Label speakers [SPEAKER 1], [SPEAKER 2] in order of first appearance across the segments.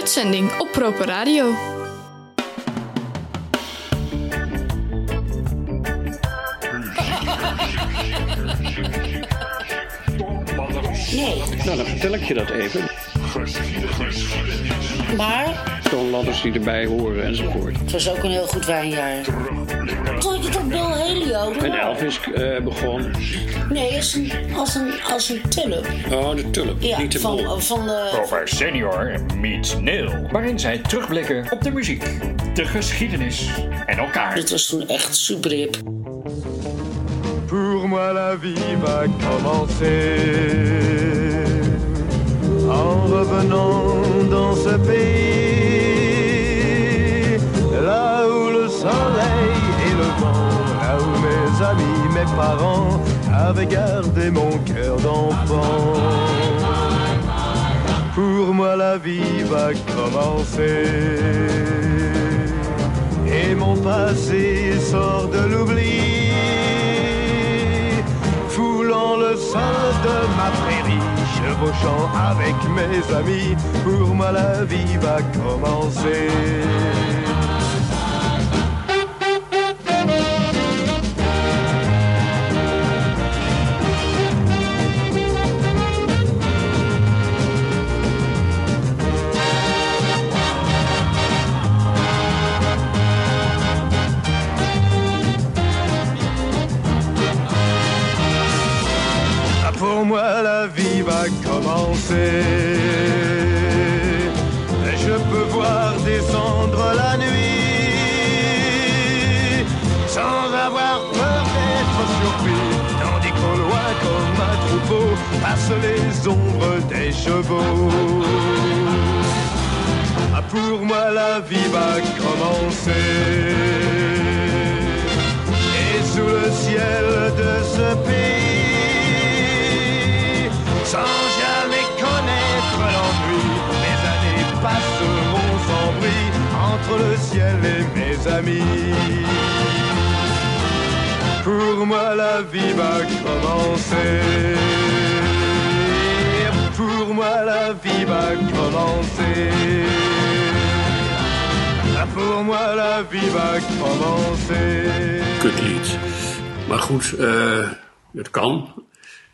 [SPEAKER 1] uitzending op Proper Radio.
[SPEAKER 2] Nee.
[SPEAKER 3] Nou, dan vertel ik je dat even.
[SPEAKER 2] Maar
[SPEAKER 3] Toonladders die erbij horen enzovoort.
[SPEAKER 2] het was ook een heel goed wijnjaar. Bill Helio?
[SPEAKER 3] En Elvis eh, begon.
[SPEAKER 2] Nee, als een, als een, als een tulp.
[SPEAKER 3] Oh, de tulp.
[SPEAKER 2] Ja,
[SPEAKER 3] niet de bol.
[SPEAKER 2] van, van de...
[SPEAKER 4] Over Senior meets Neil. Waarin zij terugblikken op de muziek, de geschiedenis en elkaar.
[SPEAKER 2] Dit was toen echt super hip.
[SPEAKER 5] Pour moi la vie va commencer en revenant dans ce pays parents avaient gardé mon cœur d'enfant. Pour moi la vie va commencer et mon passé sort de l'oubli foulant le sol de ma prairie, chevauchant avec mes amis, pour moi la vie va commencer.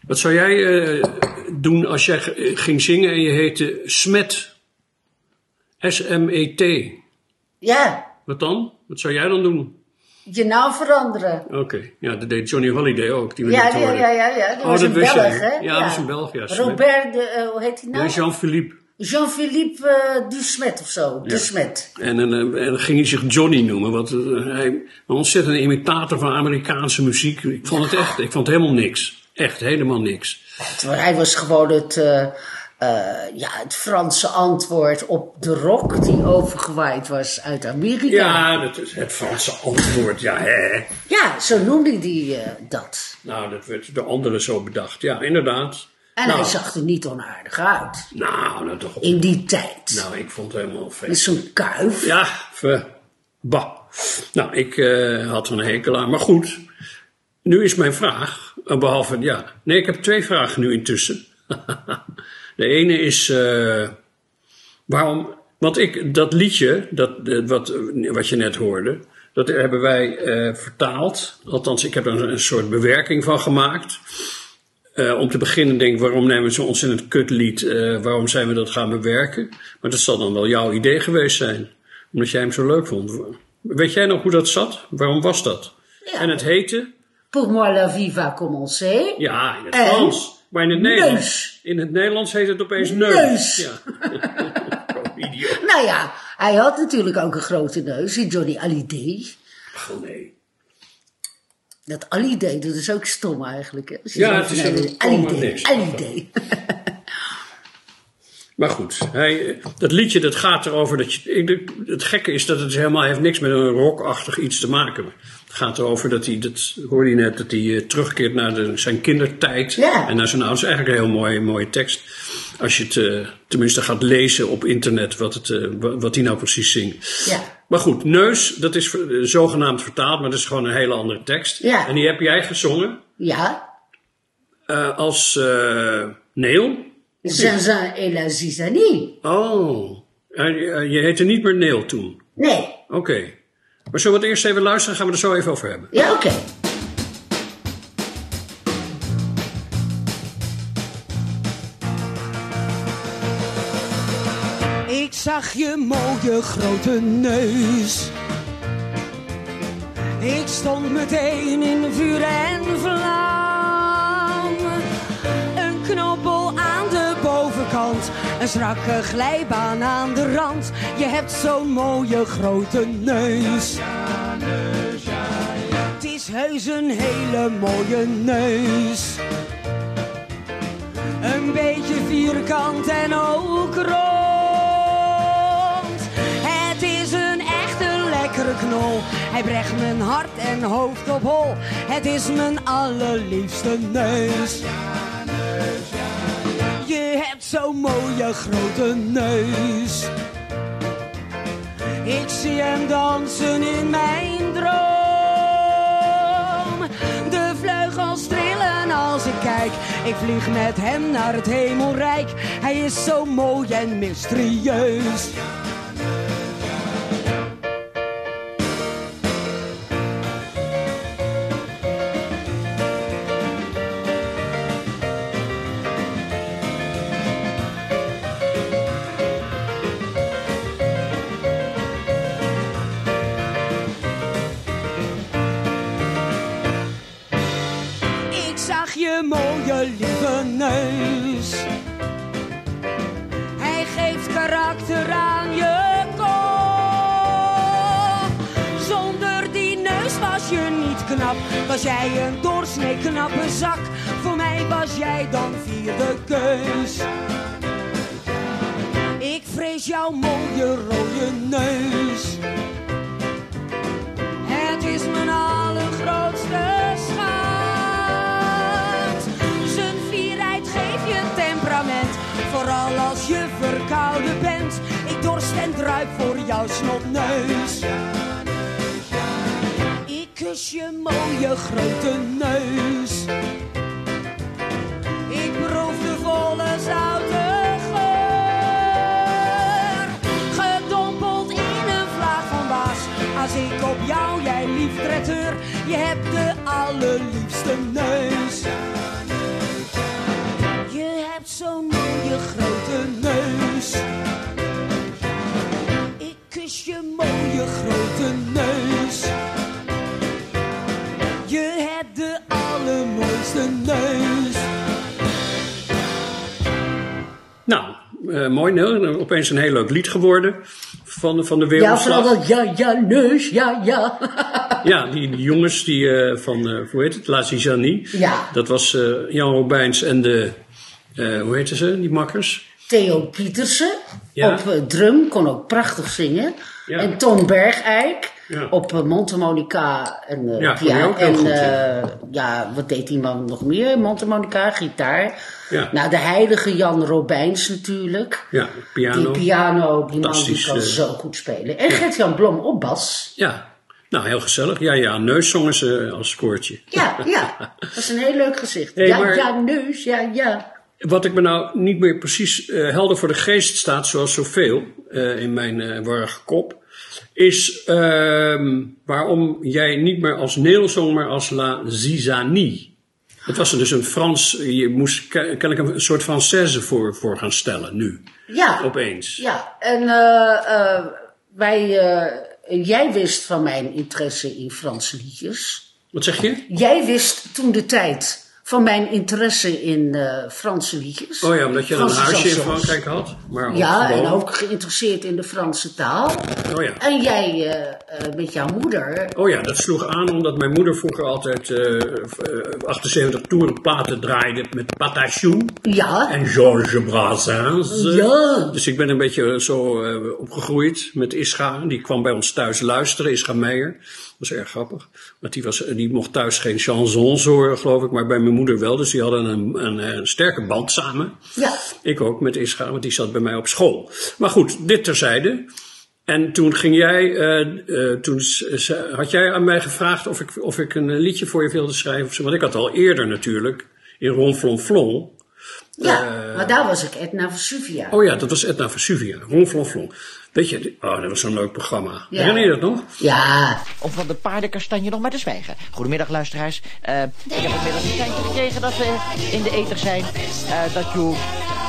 [SPEAKER 3] Wat zou jij eh, doen als jij g- ging zingen en je heette Smet? S-M-E-T.
[SPEAKER 6] Ja,
[SPEAKER 3] Wat dan? Wat zou jij dan doen?
[SPEAKER 6] je naam veranderen.
[SPEAKER 3] Oké, ja, dat deed Johnny Holiday ook. Die
[SPEAKER 6] Ja, ja, ja, ja, ja. Dat
[SPEAKER 3] Oh,
[SPEAKER 6] was
[SPEAKER 3] dat
[SPEAKER 6] een Belg, hè?
[SPEAKER 3] Ja, dat is een Belg, ja. Smet.
[SPEAKER 6] Robert, de, eh, hoe heet hij nou?
[SPEAKER 3] Ja, Jean-Philippe.
[SPEAKER 6] Jean-Philippe eh, Dusmet of zo. Dusmet.
[SPEAKER 3] En, dan, eh, en dan ging hij zich Johnny noemen. Want eh, hij een ontzettende imitator van Amerikaanse muziek. Ik vond het echt, ik vond helemaal niks. Echt helemaal niks.
[SPEAKER 6] Hij was gewoon het, eh, eh, ja, het Franse antwoord op de rock die overgewaaid was uit Amerika.
[SPEAKER 3] Ja, dat is het Franse antwoord. Ja, hè.
[SPEAKER 6] Ja, zo noemde hij eh, dat.
[SPEAKER 3] Nou, dat werd door anderen zo bedacht. Ja, inderdaad.
[SPEAKER 6] En
[SPEAKER 3] nou,
[SPEAKER 6] hij zag er niet onaardig uit.
[SPEAKER 3] Nou, nou toch.
[SPEAKER 6] In die tijd.
[SPEAKER 3] Nou, ik vond het helemaal
[SPEAKER 6] Met
[SPEAKER 3] vet.
[SPEAKER 6] zo'n kuif.
[SPEAKER 3] Ja, ver, bah. Nou, ik had er een hekel aan. Maar goed, nu is mijn vraag, behalve, ja. Nee, ik heb twee vragen nu intussen. De ene is, eh, waarom, want ik, dat liedje, dat, eh, wat, eh, wat je net hoorde, dat hebben wij eh, vertaald. Althans, ik heb er een, een soort bewerking van gemaakt. Eh, om te beginnen denk ik, waarom nemen we zo'n ontzettend kutlied, eh waarom zijn we dat gaan bewerken? Maar dat zal dan wel jouw idee geweest zijn, omdat jij hem zo leuk vond. Weet jij nog hoe dat zat? Waarom was dat?
[SPEAKER 6] Ja.
[SPEAKER 3] En het heette?
[SPEAKER 6] Pour moi la vie va commencer.
[SPEAKER 3] Ja, in het
[SPEAKER 6] En?
[SPEAKER 3] Frans. Maar in het Nederlands.
[SPEAKER 6] Neus.
[SPEAKER 3] In het Nederlands heet het opeens neus.
[SPEAKER 6] Neus.
[SPEAKER 3] Ja. oh.
[SPEAKER 6] Nou ja, hij had natuurlijk ook een grote neus, die Johnny Hallyday.
[SPEAKER 3] Oh, nee.
[SPEAKER 6] Dat Hallyday, dat is ook stom eigenlijk. Hè?
[SPEAKER 3] Ja, het is een
[SPEAKER 6] Hallyday, Hallyday.
[SPEAKER 3] Maar goed, hij, dat liedje dat gaat erover dat je. Het gekke is dat het helemaal heeft niks met een rockachtig iets te maken. Gaat erover dat hij, dat hoorde je net, dat hij eh, terugkeert naar de, zijn kindertijd. En naar zijn ouders. Eigenlijk een heel mooie, mooie tekst. Als je het eh, tenminste gaat lezen op internet wat, het, eh, wa- wat hij nou precies zingt.
[SPEAKER 6] Ja.
[SPEAKER 3] Maar goed, neus, dat is zogenaamd vertaald, maar dat is gewoon een hele andere tekst. En die heb jij gezongen
[SPEAKER 6] Ja,
[SPEAKER 3] als Neil.
[SPEAKER 6] Zinzin et la zizanie.
[SPEAKER 3] Oh, En, je heette niet meer Neil toen?
[SPEAKER 6] Nee.
[SPEAKER 3] Oké. Maar zullen we het eerst even luisteren? Gaan we er zo even over hebben.
[SPEAKER 6] Ja, oké.
[SPEAKER 7] Ik zag je mooie grote neus. Ik stond meteen in vuur en vlam. Een glijbaan aan de rand. Je hebt zo'n mooie grote neus. Het is heus een hele mooie neus. Een beetje vierkant en ook rond. Het is een echte lekkere knol. Hij brecht mijn hart en hoofd op hol. Het is mijn allerliefste neus. Zo'n mooie grote neus. Ik zie hem dansen in mijn droom. De vleugels trillen als ik kijk. Ik vlieg met hem naar het hemelrijk. Hij is zo mooi en mysterieus. Hij geeft karakter aan je kop. Zonder die neus was je niet knap. Was jij een doorsnee knappe zak. Voor mij was jij dan vierde keus. Ik vrees jouw mooie rode neus. Het is mijn allergrootste Ik dorst en druip voor jouw snotneus. Ik kus je mooie grote neus. Ik proef de volle zoute geur. Gedompeld in een vlaag van waas. Als ik op jou, jij lief traiteur. Je hebt de allerliefste neus. Je hebt zo'n mooie grote neus. Ik kus je mooie grote neus. Je hebt de allermooiste neus.
[SPEAKER 3] Nou, eh, mooi Neil. Opeens een heel leuk lied geworden van, van de
[SPEAKER 6] Ja,
[SPEAKER 3] Wereldslag.
[SPEAKER 6] vooral dat ja, ja, neus, ja, ja.
[SPEAKER 3] Ja, die, die jongens die, eh, van, eh, hoe heet het, La Zizanie.
[SPEAKER 6] Ja.
[SPEAKER 3] Dat was eh, Jan Robijns en de, eh, hoe heette ze, die makkers?
[SPEAKER 6] Theo Pietersen
[SPEAKER 3] Ja.
[SPEAKER 6] op eh, drum, kon ook prachtig zingen.
[SPEAKER 3] Ja.
[SPEAKER 6] En Tom Bergijk
[SPEAKER 3] Ja.
[SPEAKER 6] op uh, mondharmonica en eh, piano. en
[SPEAKER 3] goed,
[SPEAKER 6] eh, ja, wat deed die man nog meer? Mondharmonica, gitaar. Nou, de heilige Jan Robijns natuurlijk.
[SPEAKER 3] Ja, piano.
[SPEAKER 6] Die piano, die man die kan
[SPEAKER 3] eh.
[SPEAKER 6] zo goed spelen. En Gert-Jan Blom op bas.
[SPEAKER 3] Ja, nou heel gezellig. Ja, ja, neus zongen ze als koortje.
[SPEAKER 6] Ja, ja. Dat is een heel leuk gezicht.
[SPEAKER 3] Hey,
[SPEAKER 6] ja,
[SPEAKER 3] maar-
[SPEAKER 6] ja, neus, ja, ja.
[SPEAKER 3] Wat ik me nou niet meer precies eh, helder voor de geest staat, zoals zoveel eh, in mijn eh warrige kop, is ehm, waarom jij niet meer als Neil zong, maar als La Zizanie. Het was er dus een Frans, je moest ke- kennelijk een soort Française voor, voor gaan stellen nu,
[SPEAKER 6] Ja.
[SPEAKER 3] opeens.
[SPEAKER 6] Ja, en wij, jij wist van mijn interesse in Franse liedjes.
[SPEAKER 3] Wat zeg je?
[SPEAKER 6] Jij wist toen de tijd van mijn interesse in eh, Franse liedjes.
[SPEAKER 3] Oh ja, omdat je een huisje in. Frankrijk had. Maar ook
[SPEAKER 6] Ja, en ook geïnteresseerd in de Franse taal.
[SPEAKER 3] Oh ja.
[SPEAKER 6] En jij eh, eh, met jouw moeder.
[SPEAKER 3] Oh ja, dat sloeg aan omdat mijn moeder vroeger altijd eh, eh, 78 toerenplaten draaide met Patachou
[SPEAKER 6] Ja,
[SPEAKER 3] en Georges Brassens.
[SPEAKER 6] Ja.
[SPEAKER 3] Dus ik ben een beetje zo opgegroeid met Ischa. Die kwam bij ons thuis luisteren, Ischa Meijer. Dat was erg grappig. Want die, was, die mocht thuis geen chansons horen, geloof ik, maar bij mijn moeder wel. Dus die hadden een, een, een sterke band samen.
[SPEAKER 6] ja.
[SPEAKER 3] Ik ook met Ischa, want die zat bij mij op school. Maar goed, dit terzijde. En toen ging jij, eh, eh, toen had jij aan mij gevraagd of ik, of ik een liedje voor je wilde schrijven. of zo. Want ik had al eerder natuurlijk in Ronflonflon
[SPEAKER 6] Ja,
[SPEAKER 3] Eh,
[SPEAKER 6] maar daar was ik Edna Vesuvia.
[SPEAKER 3] Oh ja, dat was Edna Vesuvia, Ronflonflon. Weet je, oh, dat was zo'n leuk programma.
[SPEAKER 6] Ja.
[SPEAKER 3] Herinner je dat nog?
[SPEAKER 6] Ja,
[SPEAKER 8] Om van de paardenkastanje nog maar te zwijgen. Goedemiddag luisteraars. Eh, ik heb inmiddels een tijdje gekregen dat we in de ether zijn. Eh, dat je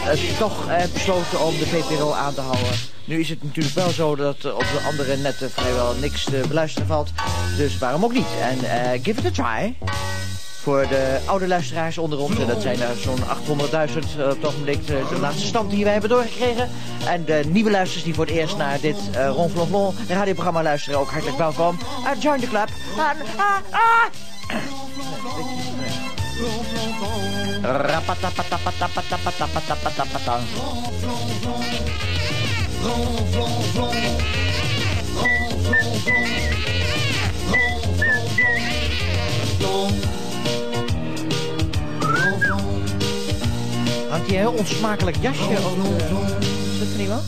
[SPEAKER 8] eh, toch eh, besloten om de VPRO aan te houden. Nu is het natuurlijk wel zo dat op de andere netten vrijwel niks te beluisteren valt. Dus waarom ook niet? En eh, give it a try. Voor de oude luisteraars onder ons, en dat zijn er zo'n 800.000 eh, op het ogenblik, de, de laatste stand die wij hebben doorgekregen. En de nieuwe luisteraars die voor het eerst naar dit uh, Ron Flon Flon radioprogramma luisteren, ook hartelijk welkom. Uh, join the club. Rapatapatapatapatapatapatapatapata. Hangt hij een heel onsmakelijk jasje over de... Is dat er.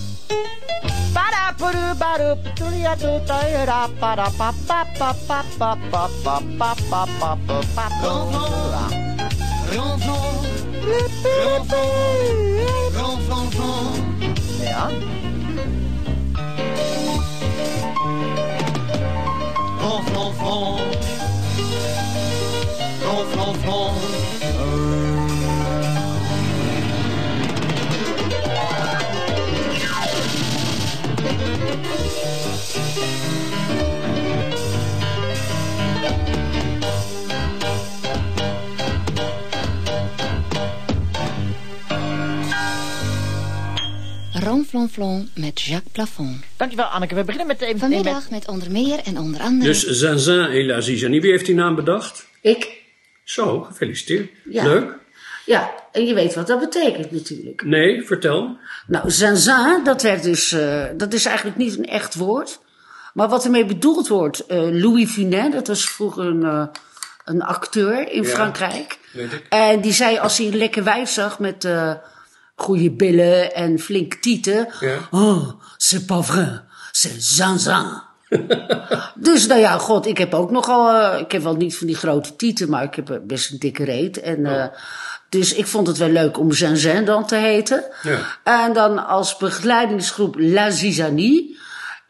[SPEAKER 9] Ronflonflon met Jacques Plafond.
[SPEAKER 8] Dankjewel Anneke. We beginnen met... Even,
[SPEAKER 9] Vanmiddag met onder meer en onder andere...
[SPEAKER 3] Dus Zanzin et la Zizanie. Wie heeft die naam bedacht?
[SPEAKER 6] ik.
[SPEAKER 3] Zo, gefeliciteerd.
[SPEAKER 6] Ja.
[SPEAKER 3] Leuk.
[SPEAKER 6] Ja, en je weet wat dat betekent natuurlijk.
[SPEAKER 3] Nee, vertel.
[SPEAKER 6] Nou, zinzin, dat, werd dus, eh, dat is eigenlijk niet een echt woord. Maar wat ermee bedoeld wordt, eh, Louis Funet, dat was vroeger een, eh, een acteur in
[SPEAKER 3] Ja,
[SPEAKER 6] Frankrijk.
[SPEAKER 3] weet ik.
[SPEAKER 6] En die zei als hij een lekker wijf zag met eh goede billen en flink tieten.
[SPEAKER 3] Ja.
[SPEAKER 6] Oh, c'est pas vrai, c'est zinzin. dus nou ja, god, ik heb ook nogal, ik heb wel niet van die grote tieten, maar ik heb best een dikke reet. En,
[SPEAKER 3] Oh.
[SPEAKER 6] dus ik vond het wel leuk om Zinzin dan te heten.
[SPEAKER 3] Ja.
[SPEAKER 6] En dan als begeleidingsgroep La Zizanie.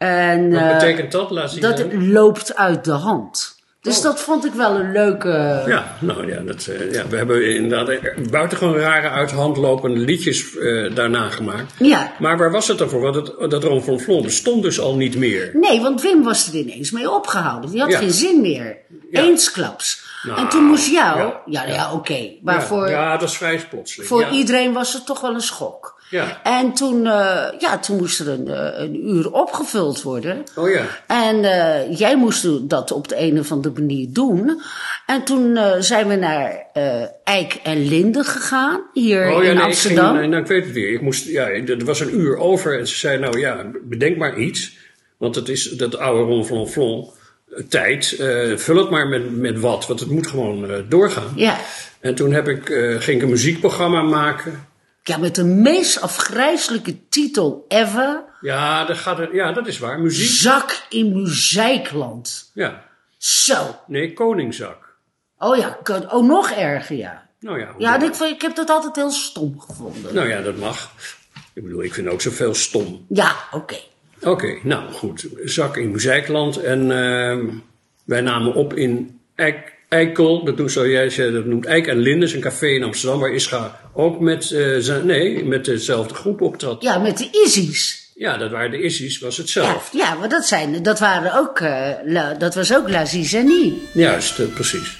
[SPEAKER 6] En,
[SPEAKER 3] Wat
[SPEAKER 6] eh,
[SPEAKER 3] betekent dat, la
[SPEAKER 6] dat loopt uit de hand. Dus
[SPEAKER 3] Oh.
[SPEAKER 6] dat vond ik wel een leuke...
[SPEAKER 3] Ja, nou ja, dat, eh, ja, we hebben inderdaad eh, buitengewoon rare uit hand lopende liedjes eh, daarna gemaakt.
[SPEAKER 6] Ja.
[SPEAKER 3] Maar waar was het dan voor? Want het, dat Ron van Vlon bestond dus al niet meer.
[SPEAKER 6] Nee, want Wim was er ineens mee opgehouden. Die had
[SPEAKER 3] Ja.
[SPEAKER 6] geen zin meer.
[SPEAKER 3] Ja.
[SPEAKER 6] Eensklaps.
[SPEAKER 3] Nou,
[SPEAKER 6] en toen moest jou...
[SPEAKER 3] ja.
[SPEAKER 6] Ja, ja, oké. Maar
[SPEAKER 3] ja,
[SPEAKER 6] voor,
[SPEAKER 3] ja, dat is vrij plotseling.
[SPEAKER 6] voor iedereen was het toch wel een schok.
[SPEAKER 3] Ja.
[SPEAKER 6] En toen, eh, ja, toen moest er een, eh, een uur opgevuld worden.
[SPEAKER 3] Oh ja.
[SPEAKER 6] En eh, jij moest dat op de een of andere manier doen. En toen zijn we naar Eik en Linde gegaan, hier
[SPEAKER 3] Oh ja,
[SPEAKER 6] in
[SPEAKER 3] nee,
[SPEAKER 6] Amsterdam.
[SPEAKER 3] Ik ging, nou, ik weet het weer. Ik moest, ja, er was een uur over en ze zei, nou ja, bedenk maar iets. Want het is dat oude Ron van Flon eh, tijd. vul het maar met, met wat, want het moet gewoon doorgaan.
[SPEAKER 6] Ja.
[SPEAKER 3] En toen heb ik, ging ik een muziekprogramma maken.
[SPEAKER 6] Ja, met de meest afgrijzelijke titel ever.
[SPEAKER 3] Ja, dat, gaat er, ja, dat is waar. Muziek.
[SPEAKER 6] Zak in Muziekland.
[SPEAKER 3] Ja.
[SPEAKER 6] Zo.
[SPEAKER 3] Nee, Koningszak.
[SPEAKER 6] Oh ja, oh nog erger, ja.
[SPEAKER 3] Nou ja,
[SPEAKER 6] Ja, ik, ik heb dat altijd heel stom gevonden.
[SPEAKER 3] nou ja, dat mag. Ik bedoel, ik vind ook zoveel stom.
[SPEAKER 6] Ja, oké.
[SPEAKER 3] Oké, nou goed. Zak in Muziekland. En ehm, wij namen op in Eik, Eikel. Dat noemt, zoals jij dat noemt Eik en Lindes, een café in Amsterdam. Waar Ischa ook met, eh, zijn, nee, met dezelfde groep optrad.
[SPEAKER 6] Ja, met de Izzy's.
[SPEAKER 3] Ja, dat waren de Issies, was hetzelfde.
[SPEAKER 6] ja, maar dat, zijn, dat, waren ook, eh, la- dat was ook La Zizanie.
[SPEAKER 3] Juist, eh, precies.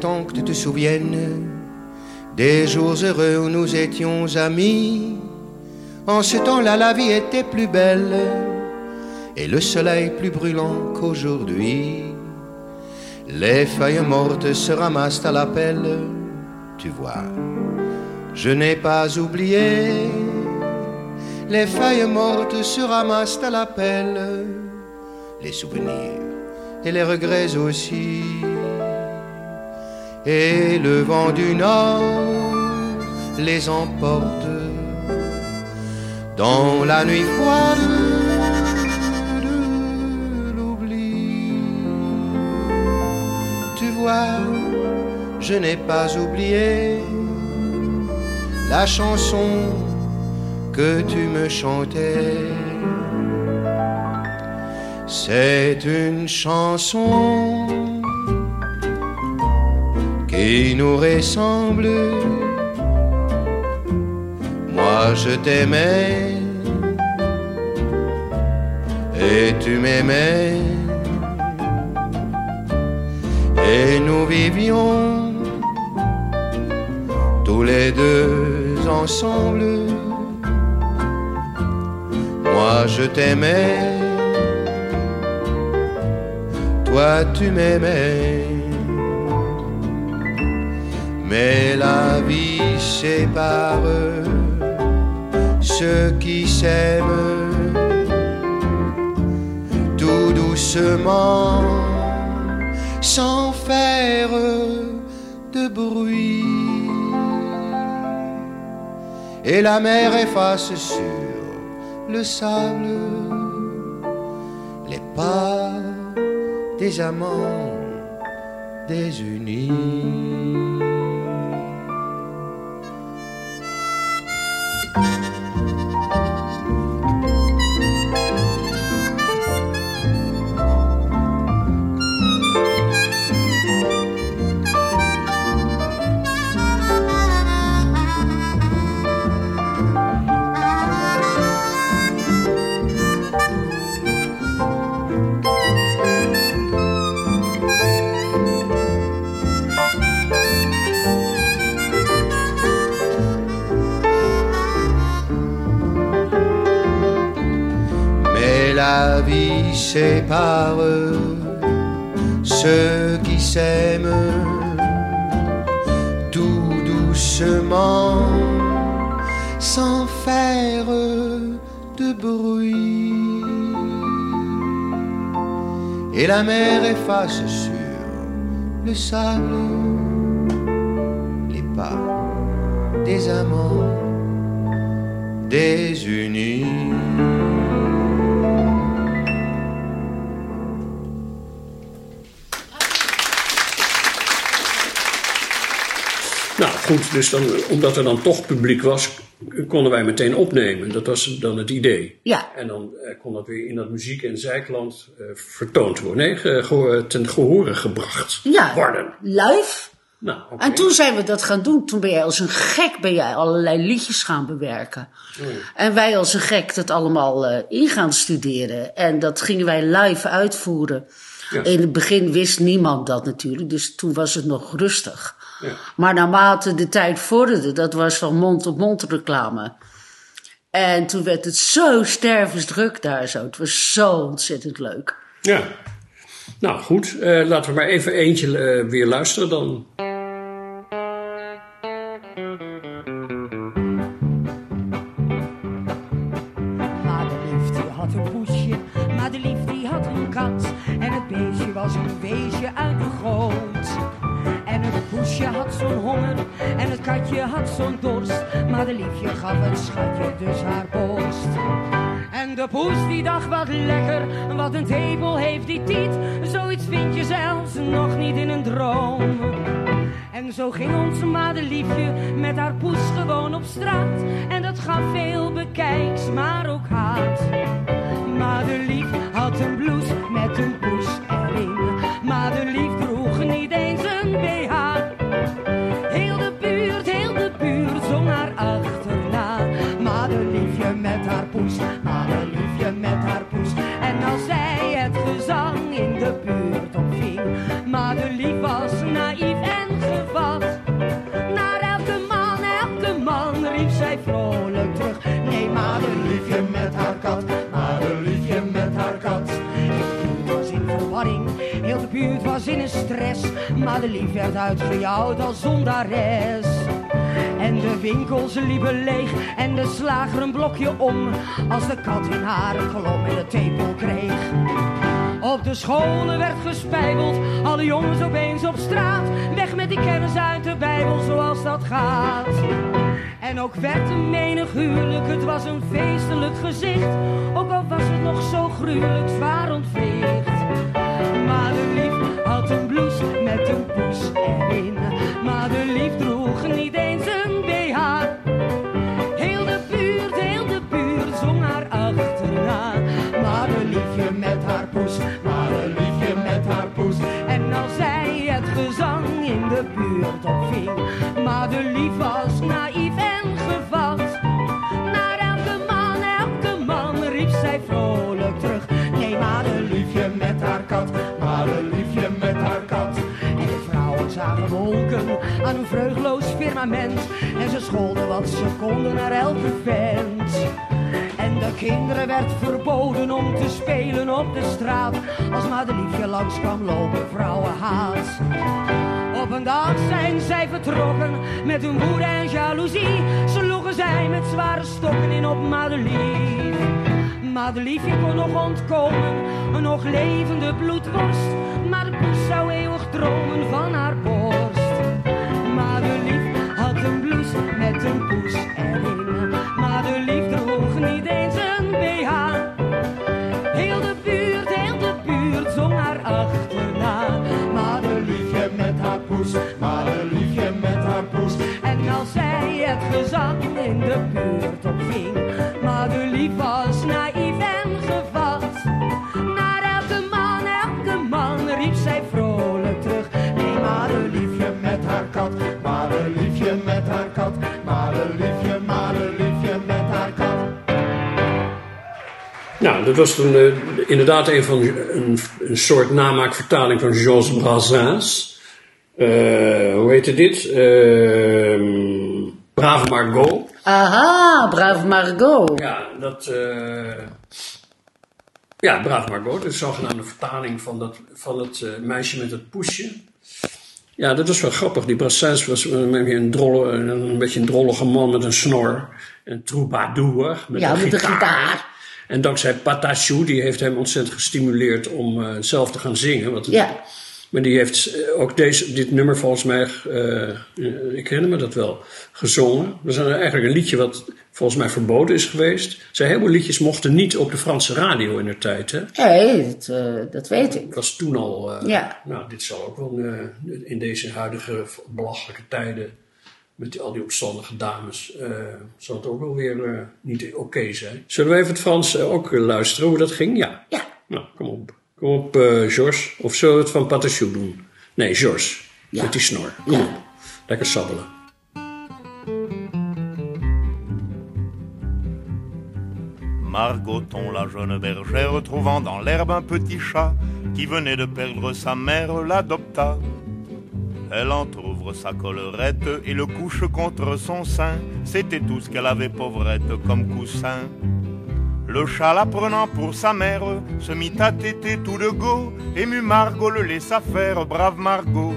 [SPEAKER 10] Tant que tu te souviennes des jours heureux où nous étions amis. En ce temps-là, la vie était plus belle et le soleil plus brûlant qu'aujourd'hui. Les feuilles mortes se ramassent à l'appel, tu vois. Je n'ai pas oublié. Les feuilles mortes se ramassent à l'appel. Les souvenirs et les regrets aussi. Et le vent du nord les emporte dans la nuit froide de l'oubli. Tu vois, je n'ai pas oublié la chanson que tu me chantais. C'est une chanson qui nous ressemble. Moi je t'aimais et tu m'aimais et nous vivions tous les deux ensemble. Moi je t'aimais, toi tu m'aimais. Mais la vie sépare ceux qui s'aiment tout doucement, sans faire de bruit. Et la mer efface sur le sable les pas des amants désunis. Vie sépare ceux qui s'aiment tout doucement, sans faire de bruit. Et la mer efface sur le sable les pas des amants désunis.
[SPEAKER 3] Nou goed, dus dan, omdat er dan toch publiek was, konden wij meteen opnemen. Dat was dan het idee.
[SPEAKER 6] Ja.
[SPEAKER 3] En dan eh, kon dat weer in dat muziek- en zijkland eh, vertoond worden. Nee, ge- geho- ten gehore gebracht
[SPEAKER 6] Ja,
[SPEAKER 3] worden.
[SPEAKER 6] live.
[SPEAKER 3] Nou, oké.
[SPEAKER 6] En toen zijn we dat gaan doen. Toen ben jij als een gek ben jij allerlei liedjes gaan bewerken. En wij als een gek dat allemaal eh, in gaan studeren. En dat gingen wij live uitvoeren.
[SPEAKER 3] Ja.
[SPEAKER 6] In het begin wist niemand dat natuurlijk, dus toen was het nog rustig.
[SPEAKER 3] Ja.
[SPEAKER 6] Maar naarmate de tijd vorderde, dat was van mond-op-mond reclame. En toen werd het zo stervensdruk daar zo. Het was zo ontzettend leuk.
[SPEAKER 3] Ja. Nou goed, eh, laten we maar even eentje eh, weer luisteren dan.
[SPEAKER 7] En het katje had zo'n dorst. Madeliefje gaf het schatje dus haar borst. En de poes die dacht wat lekker, wat een tepel heeft die tiet. Zoiets vind je zelfs nog niet in een droom. En zo ging ons madeliefje met haar poes gewoon op straat. En dat gaf veel bekijks, maar ook haat. Madelief had een blouse met een poes erin. Madelief droeg niet eens een met haar kat, madeliefje met haar kat. De buurt was in verwarring, heel de buurt was in een stress. Madelief werd uitgejouwd als zondares. En de winkels liepen leeg en de slager een blokje om. Als de kat in haar klom en de tepel kreeg. Op de scholen werd gespijbeld, alle jongens opeens op straat. Weg met die kennis uit de Bijbel, zoals dat gaat. En ook werd een menig huwelijk, het was een feestelijk gezicht. Ook al was het nog zo gruwelijk zwaar ontveegd. Maar de lief had een blouse met een poes erin. Maar de lief droeg niet eens een BH. Heel de buurt, heel de buurt zong haar achterna. Maar de liefje met haar poes, maar de liefje met haar poes. En als zij het gezang in de buurt opving. Maar de lief was naïef vrouwen zagen wolken aan een vreugdloos firmament. En ze scholden wat ze konden naar elke vent. En de kinderen werd verboden om te spelen op de straat. Als maar de liefje langs kwam lopen, vrouwenhaat. Op een dag zijn zij vertrokken met hun woede en jaloezie. Sloegen zij met zware stokken in op Madelief. Madeliefje kon nog ontkomen, een nog levende bloedworst. Maar de poes zou eeuwig dromen van de buurt opving, maar de lief was naïef en gevat. Naar elke man, elke man riep zij vrolijk terug. Nee, maar de liefje met haar kat, maar de liefje met haar kat, maar de liefje, maar de liefje met haar kat.
[SPEAKER 3] Nou, dat was eh, inderdaad een van een, een soort namaakvertaling van Georges Brassens. Eh, hoe heette dit? Ehm Brave Margot.
[SPEAKER 6] Aha, brave Margot.
[SPEAKER 3] Ja, dat. eh, ja, Brave Margot, de zogenaamde vertaling van, dat, van het eh, meisje met het poesje. Ja, dat was wel grappig. Die Brassens was een, een, drolle, een, een beetje een drollige man met een snor. Een troubadour. Met
[SPEAKER 6] Ja,
[SPEAKER 3] een
[SPEAKER 6] met de
[SPEAKER 3] gitaar.
[SPEAKER 6] gitaar.
[SPEAKER 3] En dankzij Patachou, die heeft hem ontzettend gestimuleerd om eh, zelf te gaan zingen. Het-
[SPEAKER 6] Ja.
[SPEAKER 3] Maar die heeft eh, ook deze, dit nummer volgens mij, eh, eh, ik herinner me dat wel, gezongen. Dat is eigenlijk een liedje wat volgens mij verboden is geweest. Zijn heleboel liedjes mochten niet op de Franse radio in de tijd. Hè?
[SPEAKER 6] Nee, dat, dat weet ik.
[SPEAKER 3] Dat was toen al.
[SPEAKER 6] Ja.
[SPEAKER 3] Nou, dit zal ook wel in deze huidige belachelijke tijden. Met die, al die opstandige dames. zal het ook wel weer niet oké zijn. Zullen we even het Frans ook luisteren hoe dat ging? Ja.
[SPEAKER 6] Ja.
[SPEAKER 3] Nou, kom op. Kom op, Georges. Of zullen we het van doen? Nee, Georges.
[SPEAKER 6] Ja.
[SPEAKER 3] Met die snor. Kom
[SPEAKER 6] Ja.
[SPEAKER 3] op. Lekker sabbelen.
[SPEAKER 11] Margoton, la jeune bergère, trouvant dans l'herbe un petit chat qui venait de perdre sa mère, l'adopta. Elle entr'ouvre sa collerette et le couche contre son sein. C'était tout ce qu'elle avait pauvrette comme coussin. Le chat la prenant pour sa mère se mit à téter tout de go. Ému Margot le laissa faire, brave Margot.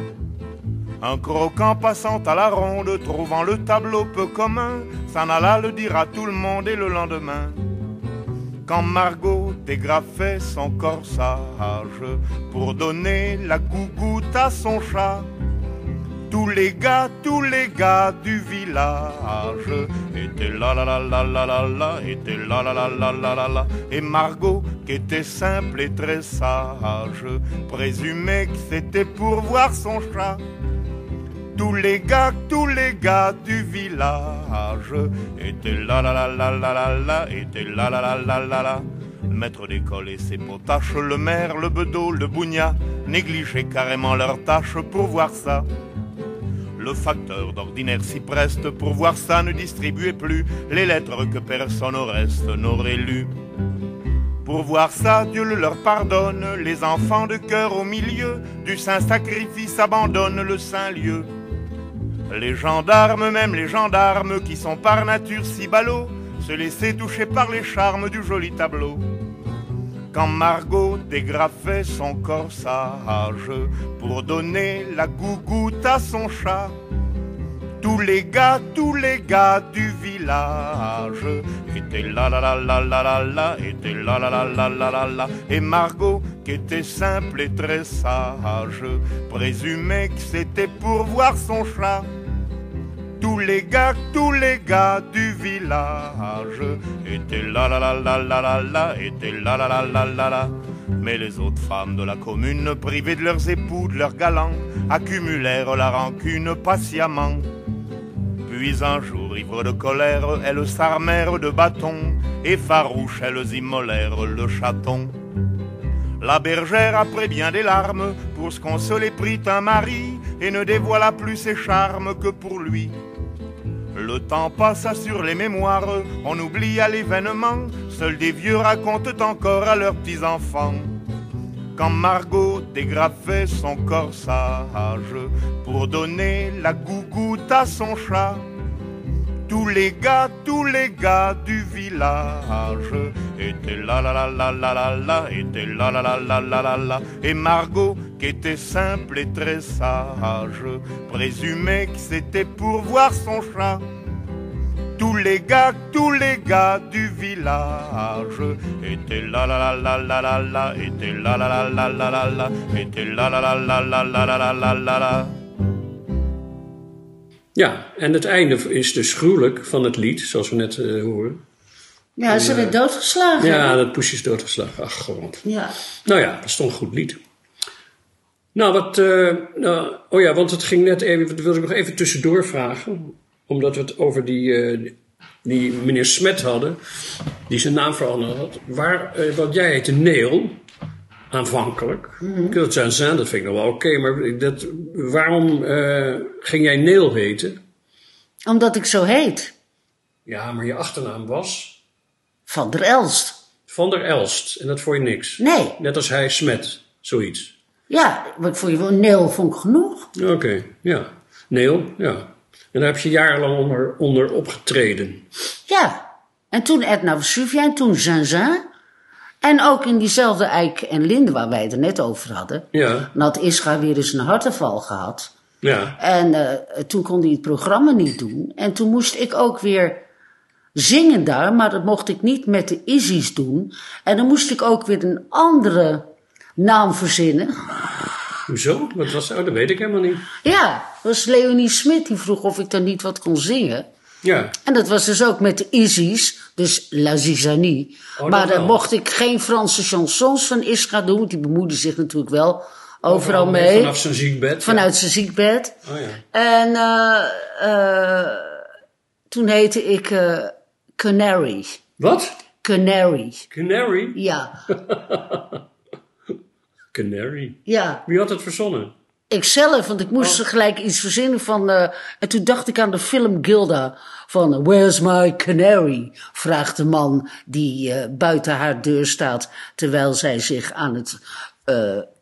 [SPEAKER 11] Un croquant passant à la ronde, trouvant le tableau peu commun, s'en alla le dire à tout le monde et le lendemain. Quand Margot dégrafait son corsage pour donner la gougoute à son chat, tous les gars, tous les gars du village étaient là là là là là là là, étaient là là là là là là là. Et Margot, qui était simple et très sage, présumait que c'était pour voir son chat. Tous les gars, tous les gars du village étaient là là là là là là là, étaient là là là là là là. Le maître d'école et ses potaches, le maire, le bedeau, le bougna, négligeaient carrément leurs tâches pour voir ça. Le facteur d'ordinaire s'y preste pour voir ça ne distribuait plus les lettres que personne au reste n'aurait lues. Pour voir ça, Dieu le leur pardonne, les enfants de cœur au milieu du saint sacrifice abandonnent le saint lieu. Les gendarmes, même les gendarmes qui sont par nature si ballots, se laissaient toucher par les charmes du joli tableau. Quand Margot dégrafait son corsage pour donner la gougoute à son chat, Tous les gars, tous les gars du village étaient là là là là là là là, étaient là là là là là là là. Et Margot, qui était simple et très sage, présumait que c'était pour voir son chat. Tous les gars, tous les gars du village étaient là là là là là là étaient là là là là là là. Mais les autres femmes de la commune, privées de leurs époux, de leurs galants, accumulèrent la rancune patiemment. Puis un jour, ivres de colère, elles s'armèrent de bâtons, et farouches, elles immolèrent le chaton. La bergère, après bien des larmes, pour se consoler, prit un mari, et ne dévoila plus ses charmes que pour lui. Le temps passa sur les mémoires, on oublia l'événement, seuls des vieux racontent encore à leurs petits-enfants. Quand Margot dégrafait son corsage pour donner la gougoute à son chat, tous les gars, tous les gars du village étaient là la la la la la la, étaient là la la la la la la. Et Margot, qui était simple et très sage, présumait que c'était pour voir son chat tous les gars, tous les gars du village étaient là la la la la la la, étaient là la la la la la la, étaient là la la la la la la la la la.
[SPEAKER 3] Ja, en het einde is dus gruwelijk van het lied, zoals we net eh, horen.
[SPEAKER 6] Ja, ze werd doodgeslagen.
[SPEAKER 3] Ja, dat poesje is doodgeslagen. Ach, gewoon.
[SPEAKER 6] Ja.
[SPEAKER 3] Nou ja, dat is toch een goed lied. Nou, wat. eh, nou, oh ja, want het ging net even. Dat wilde ik nog even tussendoor vragen. Omdat we het over die, eh, die meneer Smet hadden. Die zijn naam veranderd had. Waar, eh, want jij heette Neel. Aanvankelijk. Dat zijn zijn, dat vind ik nog wel oké. maar dat, waarom eh, ging jij Neel heten?
[SPEAKER 6] Omdat ik zo heet.
[SPEAKER 3] Ja, maar je achternaam was.
[SPEAKER 6] Van der Elst.
[SPEAKER 3] Van der Elst. En dat vond je niks.
[SPEAKER 6] Nee.
[SPEAKER 3] Net als hij Smet. Zoiets.
[SPEAKER 6] Ja, wat vond je wel? Neel vond ik genoeg.
[SPEAKER 3] Oké, ja. Neel, ja. En daar heb je jarenlang onder, onder opgetreden.
[SPEAKER 6] Ja. En toen Edna Vesuvia en toen Zinzin. En ook in diezelfde Eik en Linde waar wij het er net over hadden.
[SPEAKER 3] Ja,
[SPEAKER 6] Dan had Isra weer eens een hartaanval gehad.
[SPEAKER 3] ja.
[SPEAKER 6] En eh, toen kon hij het programma niet doen. En toen moest ik ook weer zingen daar, maar dat mocht ik niet met de Izzy's doen. En dan moest ik ook weer een andere naam verzinnen.
[SPEAKER 3] Hoezo? Wat was Oh, dat weet ik helemaal niet.
[SPEAKER 6] Ja, dat was Leonie Smit die vroeg of ik dan niet wat kon zingen.
[SPEAKER 3] Ja,
[SPEAKER 6] En dat was dus ook met de Izzy's, dus La Zizanie.
[SPEAKER 3] dat
[SPEAKER 6] maar dan
[SPEAKER 3] wel.
[SPEAKER 6] mocht ik geen Franse chansons van Isra doen, want die bemoeide zich natuurlijk wel overal
[SPEAKER 3] mee. Vanaf zijn ziekbed.
[SPEAKER 6] Vanuit zijn ziekbed.
[SPEAKER 3] Oh ja.
[SPEAKER 6] En eh, eh, toen heette ik eh, Canary.
[SPEAKER 3] Wat?
[SPEAKER 6] Canary.
[SPEAKER 3] Canary?
[SPEAKER 6] Ja,
[SPEAKER 3] Canary.
[SPEAKER 6] ja.
[SPEAKER 3] Wie had het verzonnen?
[SPEAKER 6] Ikzelf, want ik moest
[SPEAKER 3] Oh.
[SPEAKER 6] gelijk iets verzinnen van... eh, en toen dacht ik aan de film Gilda van... eh, Where's my canary? Vraagt de man die eh, buiten haar deur staat... terwijl zij zich aan het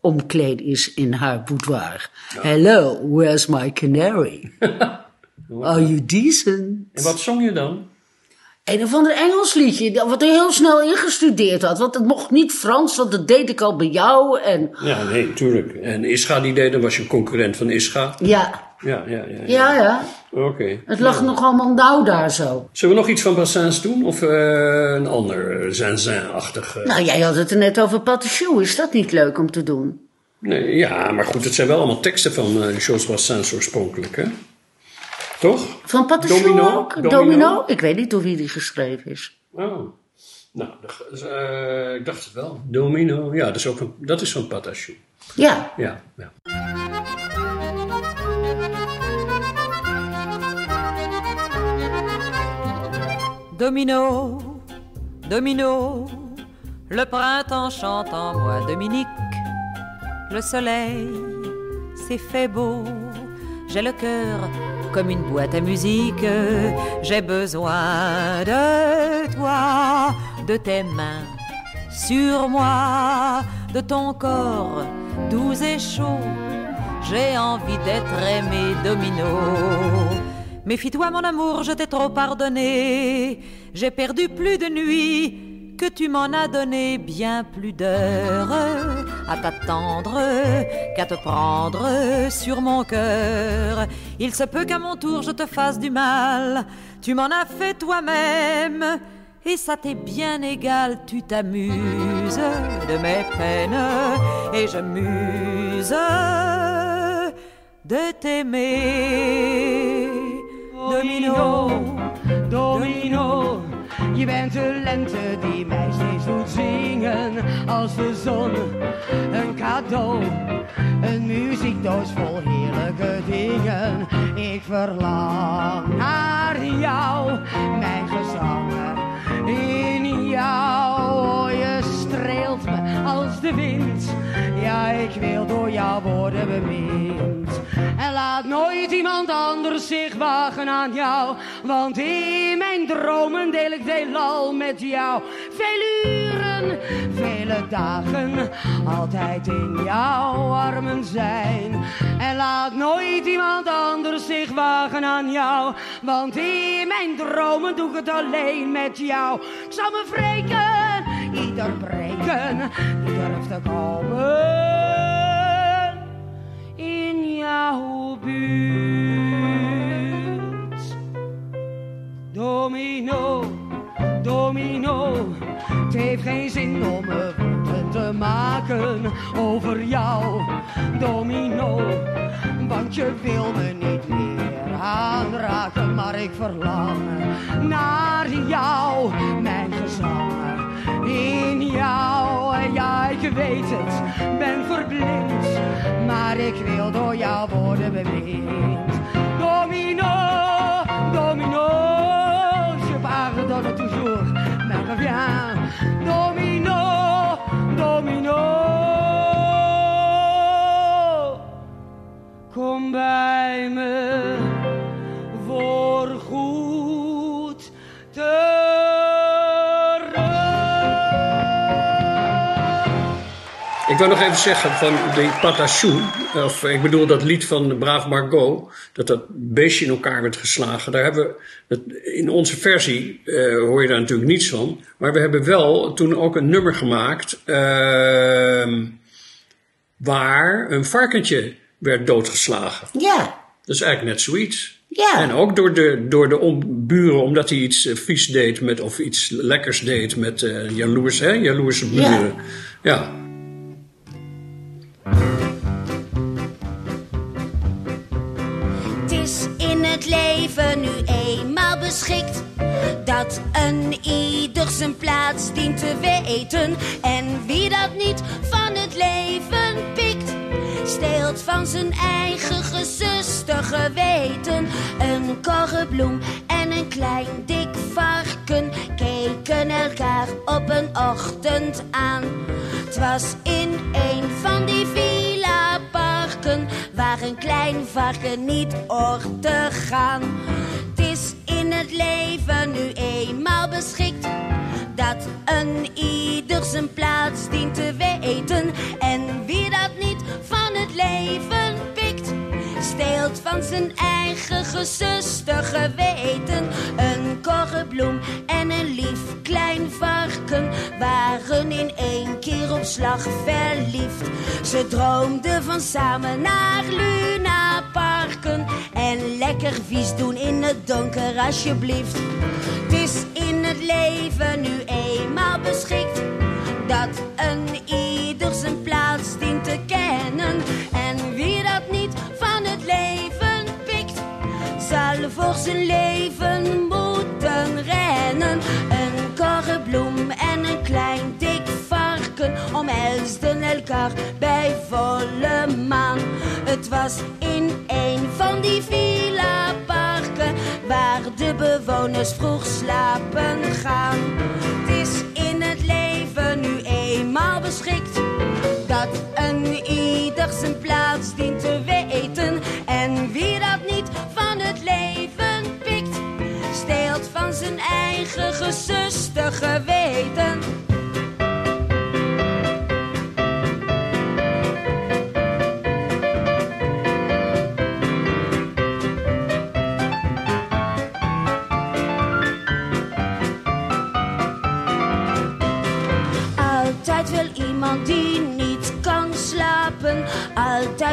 [SPEAKER 6] omkleden is in haar boudoir. Hello, where's my canary? Are you decent?
[SPEAKER 3] En wat zong je dan?
[SPEAKER 6] Een of ander Engels liedje, wat ik heel snel ingestudeerd had. Want het mocht niet Frans, want dat deed ik al bij jou. En
[SPEAKER 3] Ja, nee, tuurlijk. En Ischa die deed, dan was je een concurrent van Ischa.
[SPEAKER 6] ja,
[SPEAKER 3] Ja, ja, ja.
[SPEAKER 6] ja, ja.
[SPEAKER 3] Oké.
[SPEAKER 6] Het lag nog allemaal nauw daar zo.
[SPEAKER 3] Zullen we nog iets van Brassens doen? Of eh, een ander uh, Zinzin-achtig? eh?
[SPEAKER 6] Nou, jij had het er net over Patichou. Is dat niet leuk om te doen?
[SPEAKER 3] Nee, ja, maar goed, het zijn wel allemaal teksten van eh Georges Brassens oorspronkelijk, hè? Toch?
[SPEAKER 6] Van Patichou
[SPEAKER 3] Domino?
[SPEAKER 6] ook?
[SPEAKER 3] Domino?
[SPEAKER 6] Domino? Ik weet niet door wie die geschreven is.
[SPEAKER 3] Oh. Nou, eh, ik dacht het wel. Domino, ja, dat is ook van, dat is van Patachou.
[SPEAKER 6] Ja,
[SPEAKER 3] Ja, ja.
[SPEAKER 12] Domino, domino, le printemps chante en moi Dominique. Le soleil s'est fait beau, j'ai le cœur comme une boîte à musique. J'ai besoin de toi, de tes mains sur moi, de ton corps doux et chaud. J'ai envie d'être aimé domino. Méfie-toi mon amour, je t'ai trop pardonné. J'ai perdu plus de nuits que tu m'en as donné bien plus d'heures à t'attendre qu'à te prendre sur mon cœur. Il se peut qu'à mon tour je te fasse du mal, tu m'en as fait toi-même. Et ça t'est bien égal, tu t'amuses de mes peines et je muse de t'aimer. Domino,
[SPEAKER 7] domino. Je bent de lente die mij steeds doet zingen als de zon. Een cadeau, een muziekdoos vol heerlijke dingen. Ik verlang naar jou, mijn gezanger. In jou, oh, je streelt me als de wind. Ja, ik wil door jou worden bemind. En laat nooit iemand anders zich wagen aan jou. Want in mijn dromen deel ik veelal met jou. Vele uren, vele dagen, altijd in jouw armen zijn. En laat nooit iemand anders zich wagen aan jou. Want in mijn dromen doe ik het alleen met jou. Ik zal me wreken, ieder breken, die durft te komen in jouw buurt. Domino, het heeft geen zin om me te maken over jou. Domino, want je wil me niet meer aanraken, maar ik verlang naar jou, mijn gezanger. In jou, ja, ik weet het, ben verblind, maar ik wil door jou worden bemind. Domino, domino, je pardonne toujours, reviens. Domino, domino, kom bij me
[SPEAKER 3] Ik wil nog even zeggen van die Patachou, of ik bedoel dat lied van Braaf Margot, dat dat beestje in elkaar werd geslagen. Daar hebben we, in onze versie eh, hoor je daar natuurlijk niets van, maar we hebben wel toen ook een nummer gemaakt ehm, waar een varkentje werd doodgeslagen.
[SPEAKER 6] Ja.
[SPEAKER 3] Dat is eigenlijk net zoiets.
[SPEAKER 6] Ja.
[SPEAKER 3] En ook door de, door de om, buren, omdat hij iets eh, vies deed met, of iets lekkers deed met eh jaloers, hè, jaloerse buren. ja.
[SPEAKER 13] Het dat een ieder zijn plaats dient te weten. En wie dat niet van het leven pikt, steelt van zijn eigen gezuster geweten. Een korrebloem en een klein dik varken keken elkaar op een ochtend aan. Het was in een van die villa parken waar een klein varken niet hoort te gaan. Het leven nu eenmaal beschikt dat een ieder zijn plaats dient te weten. En wie dat niet van het leven steelt van zijn eigen gezuster geweten. Een korrebloem en een lief klein varken waren in één keer op slag verliefd. Ze droomden van samen naar Luna parken en lekker vies doen in het donker alsjeblieft. Het is in het leven nu eenmaal beschikt dat een voor zijn leven moeten rennen. Een korrebloem en een klein dik varken omhelsden elkaar bij volle maan. Het was in een van die villa parken waar de bewoners vroeg slapen gaan. Het is in het leven nu eenmaal beschikt dat een ieder zijn plaats dient te weten. Leven pikt, steelt van zijn eigen gezuster geweten.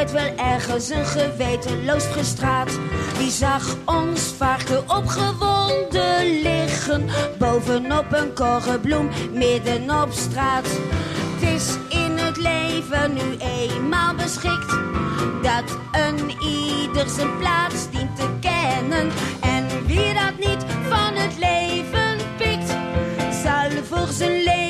[SPEAKER 13] Wel ergens een gewetenloos gestraat. Die zag ons vaak te opgewonden liggen. Bovenop een korrebloem midden op straat. Het is in het leven nu eenmaal beschikt. Dat een ieder zijn plaats dient te kennen. En wie dat niet van het leven pikt, zal voor zijn leven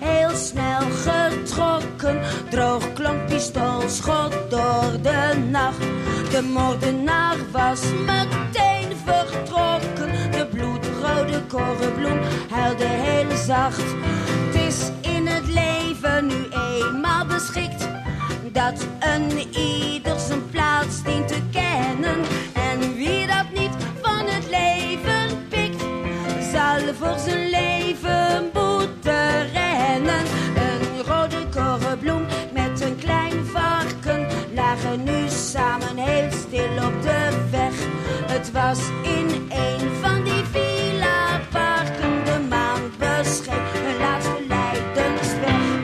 [SPEAKER 13] heel snel getrokken. Droog klonk pistoolschot door de nacht. De moordenaar was meteen vertrokken. De bloedrode korrebloem huilde heel zacht. Het is in het leven nu eenmaal beschikt dat een ieder zijn plaats dient te kennen. En wie dat niet van het leven pikt, zal voor zijn leven korrebloem met een klein varken lagen nu samen heel stil op de weg. Het was in een van die villa-parken de maan bescheen hun laatste lijdensweg.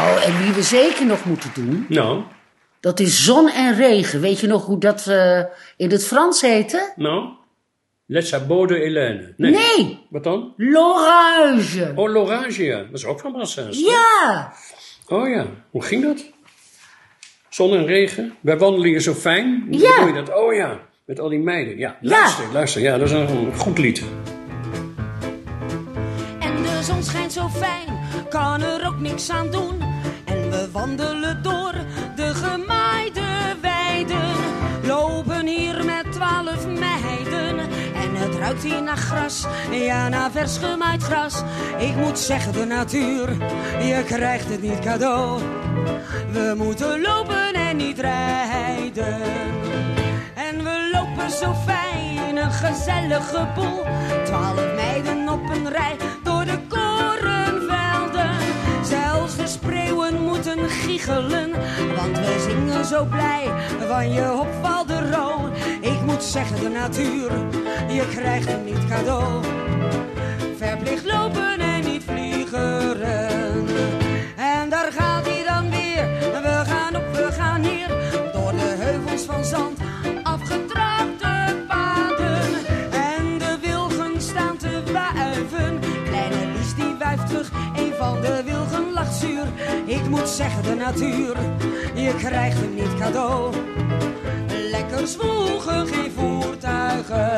[SPEAKER 6] Oh, en wie we zeker nog moeten doen,
[SPEAKER 3] Nou,
[SPEAKER 6] dat is zon en regen. Weet je nog hoe dat eh, in het Frans heette?
[SPEAKER 3] nou. Les sabots de Hélène. Nee.
[SPEAKER 6] Nee.
[SPEAKER 3] Wat dan?
[SPEAKER 6] L'orage.
[SPEAKER 3] Oh, l'orage, ja. Dat is ook van Brassens.
[SPEAKER 6] Ja.
[SPEAKER 3] Oh ja. Hoe ging dat? Zon en regen. Bij wandelingen zo fijn. Hoe
[SPEAKER 6] Ja.
[SPEAKER 3] doe je dat? Oh ja. Met al die meiden. Ja. Luister, luister. Ja, dat is een goed lied.
[SPEAKER 7] En de zon schijnt zo fijn, kan er ook niks aan doen. En we wandelen door ruikt hier naar gras, ja naar vers gemaaid gras. Ik moet zeggen, de natuur, je krijgt het niet cadeau. We moeten lopen en niet rijden. En we lopen zo fijn, een gezellige boel. Twaalf meiden op een rij giechelen, want we zingen zo blij van je opvalt de ro. Ik moet zeggen, de natuur, je krijgt hem niet cadeau. Verplicht lopen en niet vliegeren. Moet zeggen, de natuur. Je krijgt hem niet cadeau. Lekker zwoegen, geen voertuigen.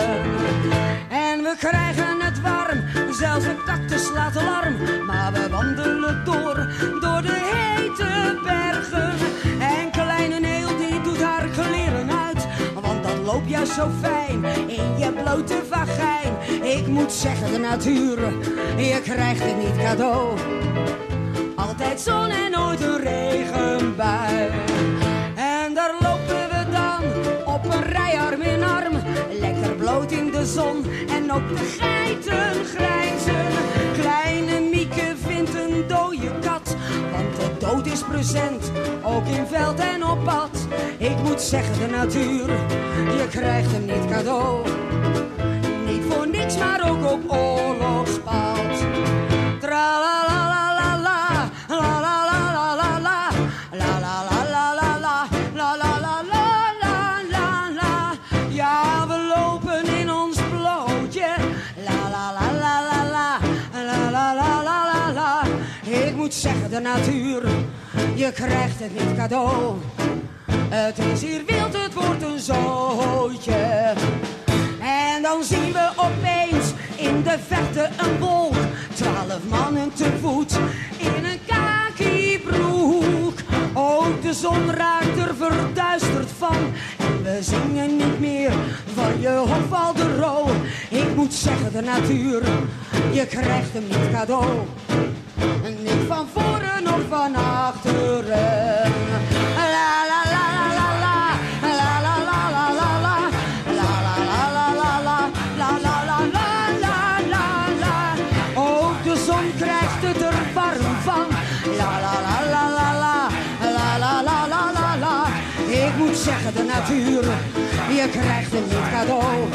[SPEAKER 7] En we krijgen het warm, zelfs een cactus slaat alarm. Maar we wandelen door, door de hete bergen. En kleine Neel die doet haar kleren uit. Want dan loop jij zo fijn in je blote vagijn. Ik moet zeggen, de natuur, je krijgt het niet cadeau. Altijd zon en nooit een regenbui. En daar lopen we dan op een rij arm in arm. Lekker bloot in de zon en op de geiten grijzen. Kleine Mieke vindt een dode kat. Want de dood is present, ook in veld en op pad. Ik moet zeggen, de natuur, je krijgt hem niet cadeau. Niet voor niks, maar ook op oorlogspad. Je krijgt het niet cadeau. Het is hier wild, het wordt een zootje. En dan zien we opeens in de verte een wolk. Twaalf mannen te voet in een kakibroek. Ook de zon raakt er verduisterd van. En we zingen niet meer van je hof de ro. Ik moet zeggen, de natuur, je krijgt hem niet cadeau. Van achteren. La la la la la la. La la la la la la. La la la la la la. La la la la. Ook de zon krijgt het er warm van. La la la la la la. La la la la la la. Ik moet zeggen de natuur, je krijgt hem niet cadeau.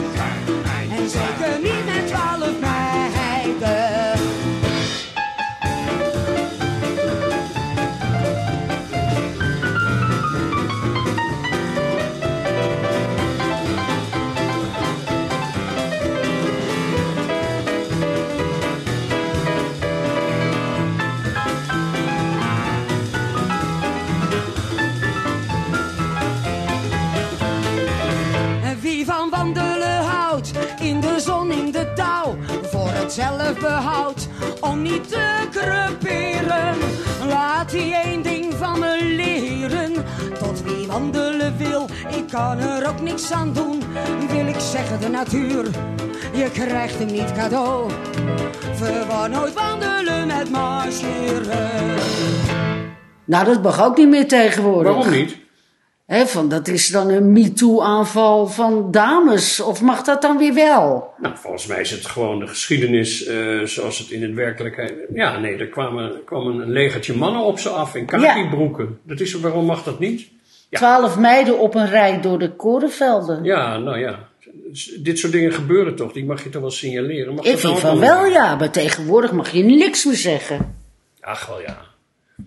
[SPEAKER 7] En zeker niet met twaalf meiden. In de dauw, voor het zelfbehoud, om niet te creperen. Laat die één ding van me leren, tot wie wandelen wil, ik kan er ook niks aan doen. Wil ik zeggen de natuur, je krijgt hem niet cadeau. Verwar nooit wandelen met marcheren.
[SPEAKER 6] Nou, dat mag ook niet meer tegenwoordig.
[SPEAKER 3] Waarom niet?
[SPEAKER 6] Van, dat is dan een MeToo-aanval van dames. Of mag dat dan weer wel?
[SPEAKER 3] Nou, volgens mij is het gewoon de geschiedenis eh, zoals het in het werkelijkheid... Ja, nee, er kwamen, kwam een legertje mannen op ze af in kakibroeken. Dat is, waarom mag dat niet?
[SPEAKER 6] Twaalf meiden op een rij door de korenvelden.
[SPEAKER 3] Ja, nou ja. Dit soort dingen gebeuren toch? Die mag je toch wel signaleren? Mag
[SPEAKER 6] Ik vind van wel ja, maar tegenwoordig mag je niks meer zeggen.
[SPEAKER 3] Ach, wel ja.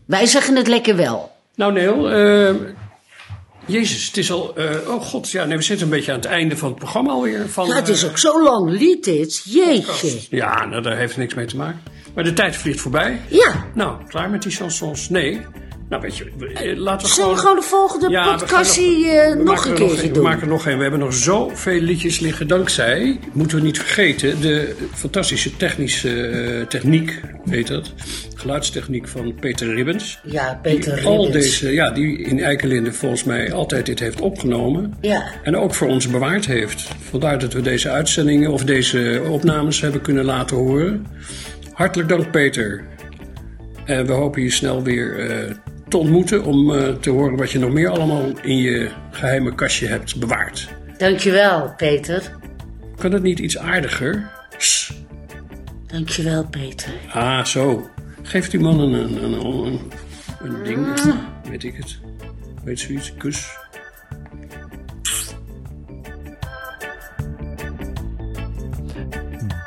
[SPEAKER 6] Wij zeggen het lekker wel.
[SPEAKER 3] Nou, Neel, eh, Jezus, het is al. eh, oh god, ja, nee, we zitten een beetje aan het einde van het programma alweer. Van,
[SPEAKER 6] Ja, het is
[SPEAKER 3] eh,
[SPEAKER 6] ook zo lang lied dit. Jeetje.
[SPEAKER 3] Ja, nou, daar heeft niks mee te maken. Maar de tijd vliegt voorbij.
[SPEAKER 6] Ja.
[SPEAKER 3] Nou, klaar met die chansons? Nee. Nou, weet je, we- eh, laten we
[SPEAKER 6] Zullen we
[SPEAKER 3] gewoon...
[SPEAKER 6] de volgende
[SPEAKER 3] Ja, we
[SPEAKER 6] podcastie eh,
[SPEAKER 3] we
[SPEAKER 6] nog een
[SPEAKER 3] nog een- We
[SPEAKER 6] doen?
[SPEAKER 3] maken er nog een. We hebben nog zoveel liedjes liggen dankzij, moeten we niet vergeten, de fantastische technische eh, techniek, weet dat, geluidstechniek van Peter Ribbens.
[SPEAKER 6] Ja, Peter
[SPEAKER 3] Die al
[SPEAKER 6] Ribbens.
[SPEAKER 3] deze, ja, die in Eikelinde volgens mij altijd dit heeft opgenomen.
[SPEAKER 6] Ja.
[SPEAKER 3] En ook voor ons bewaard heeft. Vandaar dat we deze uitzendingen of deze opnames hebben kunnen laten horen. Hartelijk dank Peter. En we hopen je snel weer eh, te ontmoeten om eh, te horen wat je nog meer allemaal in je geheime kastje hebt bewaard.
[SPEAKER 6] Dankjewel, Peter.
[SPEAKER 3] Kan het niet iets aardiger?
[SPEAKER 6] Dankjewel, Peter.
[SPEAKER 3] Ah, zo. Geef die man een, een, een, een, een ding. Weet ik het. Weet zoiets. Kus.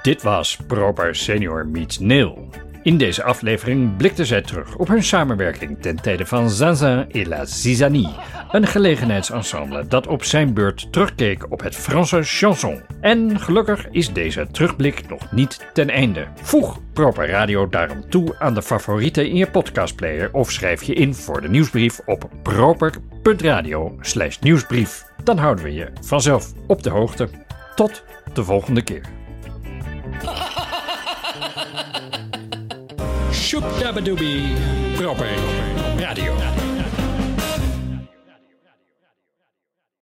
[SPEAKER 4] Dit was Proper Senior Meets Neil. In deze aflevering blikte zij terug op hun samenwerking ten tijde van Zinzin et la Zizanie, een gelegenheidsensemble dat op zijn beurt terugkeek op het Franse chanson. En gelukkig is deze terugblik nog niet ten einde. Voeg Proper Radio daarom toe aan de favorieten in je podcastplayer of schrijf je in voor de nieuwsbrief op proper.radio nieuwsbrief. Dan houden we je vanzelf op de hoogte. Tot de volgende keer.
[SPEAKER 3] Shoop Proper Radio.